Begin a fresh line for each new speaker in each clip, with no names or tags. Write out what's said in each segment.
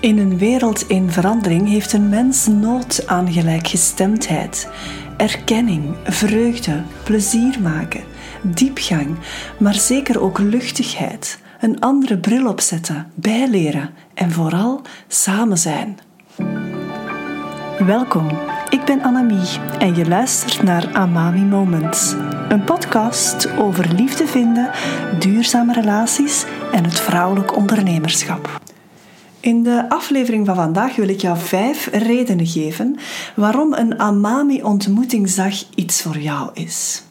In een wereld in verandering heeft een mens nood aan gelijkgestemdheid, erkenning, vreugde, plezier maken, diepgang, maar zeker ook luchtigheid, een andere bril opzetten, bijleren en vooral samen zijn. Welkom, ik ben Annemie en je luistert naar Amami Moments, een podcast over liefde vinden, duurzame relaties en het vrouwelijk ondernemerschap. In de aflevering van vandaag wil ik jou vijf redenen geven waarom een Amami-ontmoetingsdag iets voor jou is.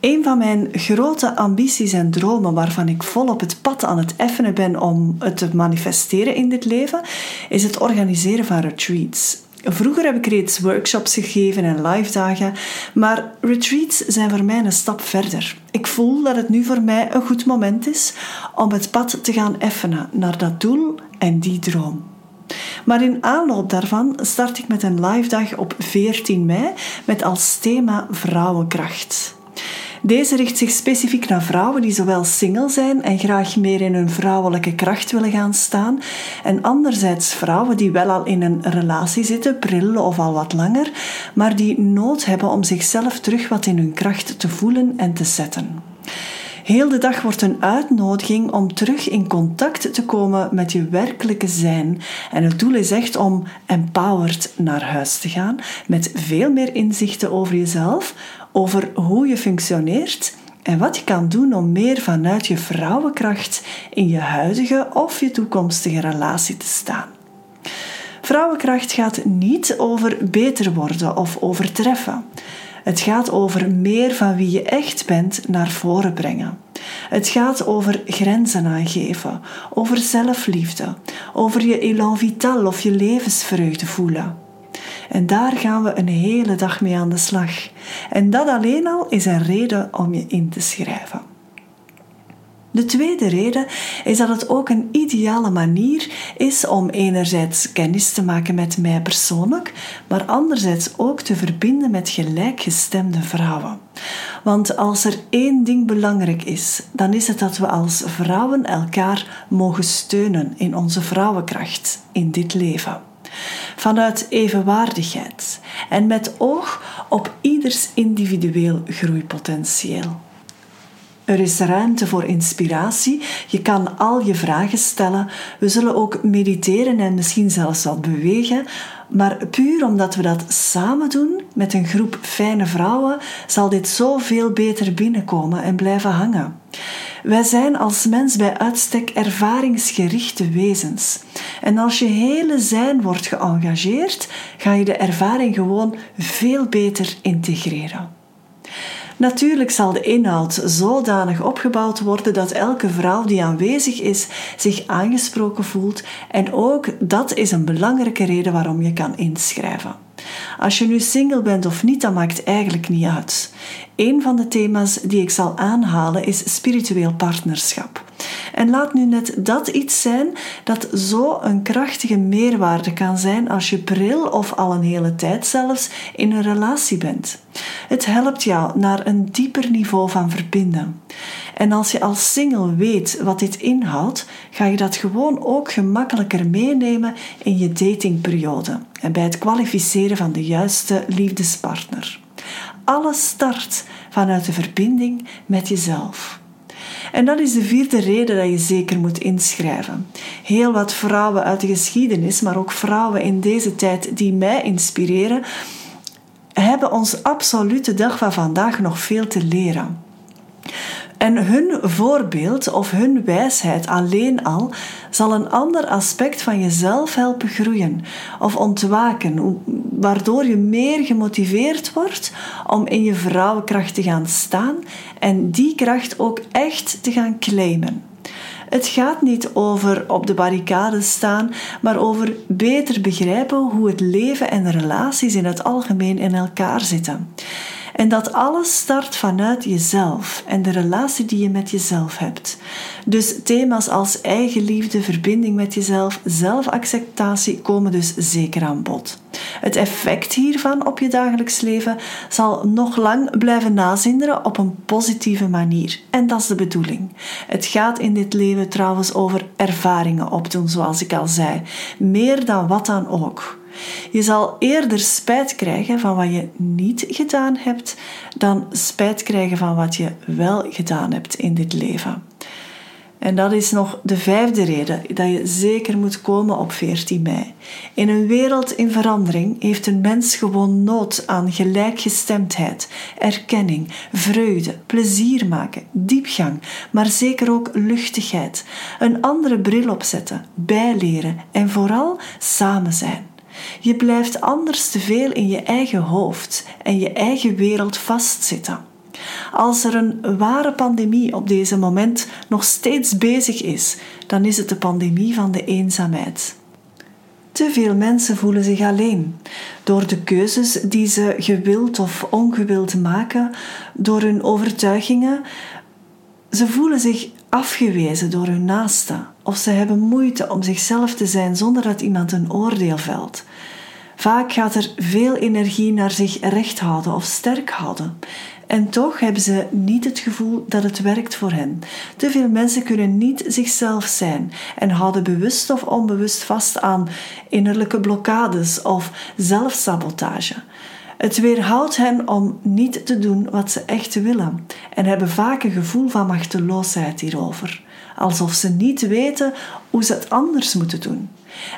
Een van mijn grote ambities en dromen, waarvan ik vol op het pad aan het effenen ben om het te manifesteren in dit leven, is het organiseren van retreats. Vroeger heb ik reeds workshops gegeven en live dagen, maar retreats zijn voor mij een stap verder. Ik voel dat het nu voor mij een goed moment is om het pad te gaan effenen naar dat doel en die droom. Maar in aanloop daarvan start ik met een live dag op 14 mei met als thema vrouwenkracht. Deze richt zich specifiek naar vrouwen die zowel single zijn en graag meer in hun vrouwelijke kracht willen gaan staan, en anderzijds vrouwen die wel al in een relatie zitten, prillen of al wat langer, maar die nood hebben om zichzelf terug wat in hun kracht te voelen en te zetten. Heel de dag wordt een uitnodiging om terug in contact te komen met je werkelijke zijn. En het doel is echt om empowered naar huis te gaan, met veel meer inzichten over jezelf, over hoe je functioneert en wat je kan doen om meer vanuit je vrouwenkracht in je huidige of je toekomstige relatie te staan. Vrouwenkracht gaat niet over beter worden of overtreffen. Het gaat over meer van wie je echt bent naar voren brengen. Het gaat over grenzen aangeven, over zelfliefde, over je élan vital of je levensvreugde voelen. En daar gaan we een hele dag mee aan de slag. En dat alleen al is een reden om je in te schrijven. De tweede reden is dat het ook een ideale manier is om enerzijds kennis te maken met mij persoonlijk, maar anderzijds ook te verbinden met gelijkgestemde vrouwen. Want als er één ding belangrijk is, dan is het dat we als vrouwen elkaar mogen steunen in onze vrouwenkracht in dit leven. Vanuit evenwaardigheid en met oog op ieders individueel groeipotentieel. Er is ruimte voor inspiratie. Je kan al je vragen stellen. We zullen ook mediteren en misschien zelfs wat bewegen. Maar puur omdat we dat samen doen met een groep fijne vrouwen, zal dit zoveel beter binnenkomen en blijven hangen. Wij zijn als mens bij uitstek ervaringsgerichte wezens. En als je hele zijn wordt geëngageerd, ga je de ervaring gewoon veel beter integreren. Natuurlijk zal de inhoud zodanig opgebouwd worden dat elke vrouw die aanwezig is zich aangesproken voelt en ook dat is een belangrijke reden waarom je kan inschrijven. Als je nu single bent of niet, dat maakt eigenlijk niet uit. Een van de thema's die ik zal aanhalen is spiritueel partnerschap. En laat nu net dat iets zijn dat zo een krachtige meerwaarde kan zijn als je pril of al een hele tijd zelfs in een relatie bent. Het helpt jou naar een dieper niveau van verbinden. En als je als single weet wat dit inhoudt, ga je dat gewoon ook gemakkelijker meenemen in je datingperiode en bij het kwalificeren van de juiste liefdespartner. Alles start vanuit de verbinding met jezelf. En dat is de vierde reden dat je zeker moet inschrijven. Heel wat vrouwen uit de geschiedenis, maar ook vrouwen in deze tijd die mij inspireren, hebben ons absolute dag van vandaag nog veel te leren. En hun voorbeeld of hun wijsheid alleen al zal een ander aspect van jezelf helpen groeien of ontwaken, waardoor je meer gemotiveerd wordt om in je vrouwenkracht te gaan staan en die kracht ook echt te gaan claimen. Het gaat niet over op de barricade staan, maar over beter begrijpen hoe het leven en relaties in het algemeen in elkaar zitten. En dat alles start vanuit jezelf en de relatie die je met jezelf hebt. Dus thema's als eigenliefde, verbinding met jezelf, zelfacceptatie komen dus zeker aan bod. Het effect hiervan op je dagelijks leven zal nog lang blijven nazinderen op een positieve manier. En dat is de bedoeling. Het gaat in dit leven trouwens over ervaringen opdoen, zoals ik al zei. Meer dan wat dan ook. Je zal eerder spijt krijgen van wat je niet gedaan hebt, dan spijt krijgen van wat je wel gedaan hebt in dit leven. En dat is nog de vijfde reden dat je zeker moet komen op 14 mei. In een wereld in verandering heeft een mens gewoon nood aan gelijkgestemdheid, erkenning, vreugde, plezier maken, diepgang, maar zeker ook luchtigheid. Een andere bril opzetten, bijleren en vooral samen zijn. Je blijft anders te veel in je eigen hoofd en je eigen wereld vastzitten. Als er een ware pandemie op deze moment nog steeds bezig is, dan is het de pandemie van de eenzaamheid. Te veel mensen voelen zich alleen door de keuzes die ze gewild of ongewild maken, door hun overtuigingen. Ze voelen zich afgewezen door hun naasten of ze hebben moeite om zichzelf te zijn zonder dat iemand een oordeel velt. Vaak gaat er veel energie naar zich recht houden of sterk houden. En toch hebben ze niet het gevoel dat het werkt voor hen. Te veel mensen kunnen niet zichzelf zijn en houden bewust of onbewust vast aan innerlijke blokkades of zelfsabotage. Het weerhoudt hen om niet te doen wat ze echt willen en hebben vaak een gevoel van machteloosheid hierover, alsof ze niet weten hoe ze het anders moeten doen.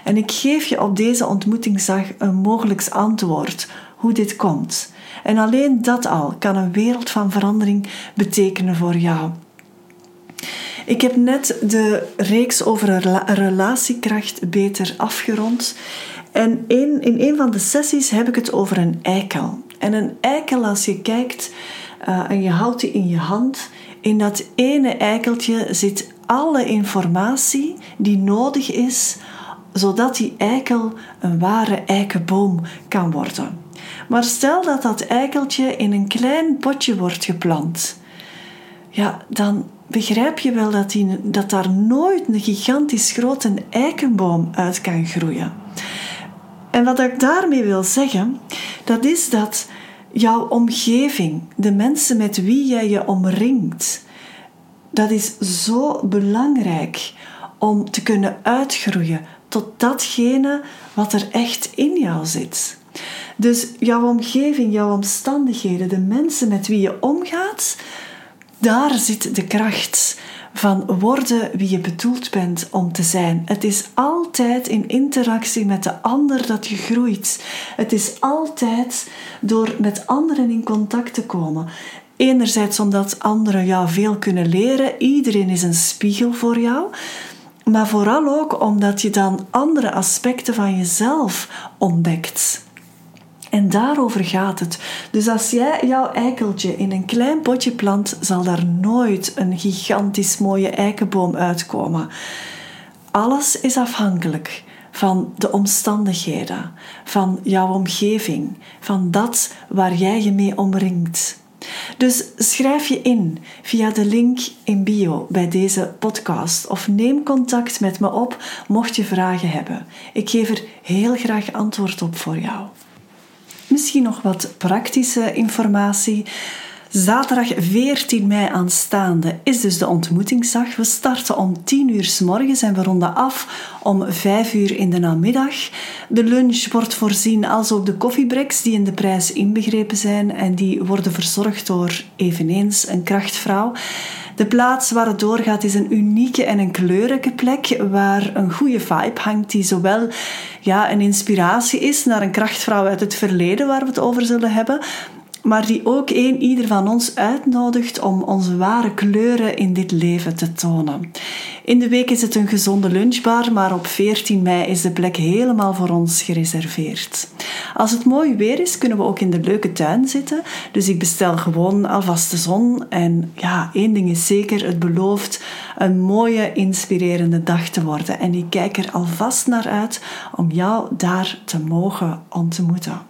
En ik geef je op deze ontmoetingsdag een mogelijk antwoord hoe dit komt. En alleen dat al kan een wereld van verandering betekenen voor jou. Ik heb net de reeks over relatiekracht beter afgerond. En in, in een van de sessies heb ik het over een eikel. En een eikel, als je kijkt uh, en je houdt die in je hand, in dat ene eikeltje zit alle informatie die nodig is zodat die eikel een ware eikenboom kan worden. Maar stel dat dat eikeltje in een klein potje wordt geplant, ja, dan begrijp je wel dat, die, dat daar nooit een gigantisch grote eikenboom uit kan groeien. En wat ik daarmee wil zeggen, dat is dat jouw omgeving, de mensen met wie jij je omringt, dat is zo belangrijk om te kunnen uitgroeien tot datgene wat er echt in jou zit. Dus jouw omgeving, jouw omstandigheden, de mensen met wie je omgaat, daar zit de kracht van worden wie je bedoeld bent om te zijn. Het is altijd in interactie met de ander dat je groeit. Het is altijd door met anderen in contact te komen. Enerzijds omdat anderen jou veel kunnen leren, iedereen is een spiegel voor jou maar vooral ook omdat je dan andere aspecten van jezelf ontdekt. En daarover gaat het. Dus als jij jouw eikeltje in een klein potje plant, zal daar nooit een gigantisch mooie eikenboom uitkomen. Alles is afhankelijk van de omstandigheden, van jouw omgeving, van dat waar jij je mee omringt. Dus schrijf je in via de link in bio bij deze podcast of neem contact met me op mocht je vragen hebben. Ik geef er heel graag antwoord op voor jou. Misschien nog wat praktische informatie. Zaterdag 14 mei aanstaande is dus de ontmoetingsdag. We starten om 10 uur s morgens en we ronden af om 5 uur in de namiddag. De lunch wordt voorzien als ook de koffiebreaks die in de prijs inbegrepen zijn en die worden verzorgd door eveneens een krachtvrouw. De plaats waar het doorgaat is een unieke en een kleurrijke plek waar een goede vibe hangt die zowel ja, een inspiratie is naar een krachtvrouw uit het verleden waar we het over zullen hebben, maar die ook een ieder van ons uitnodigt om onze ware kleuren in dit leven te tonen. In de week is het een gezonde lunchbar, maar op 14 mei is de plek helemaal voor ons gereserveerd. Als het mooi weer is, kunnen we ook in de leuke tuin zitten. Dus ik bestel gewoon alvast de zon. En ja, één ding is zeker, het belooft een mooie, inspirerende dag te worden. En ik kijk er alvast naar uit om jou daar te mogen ontmoeten.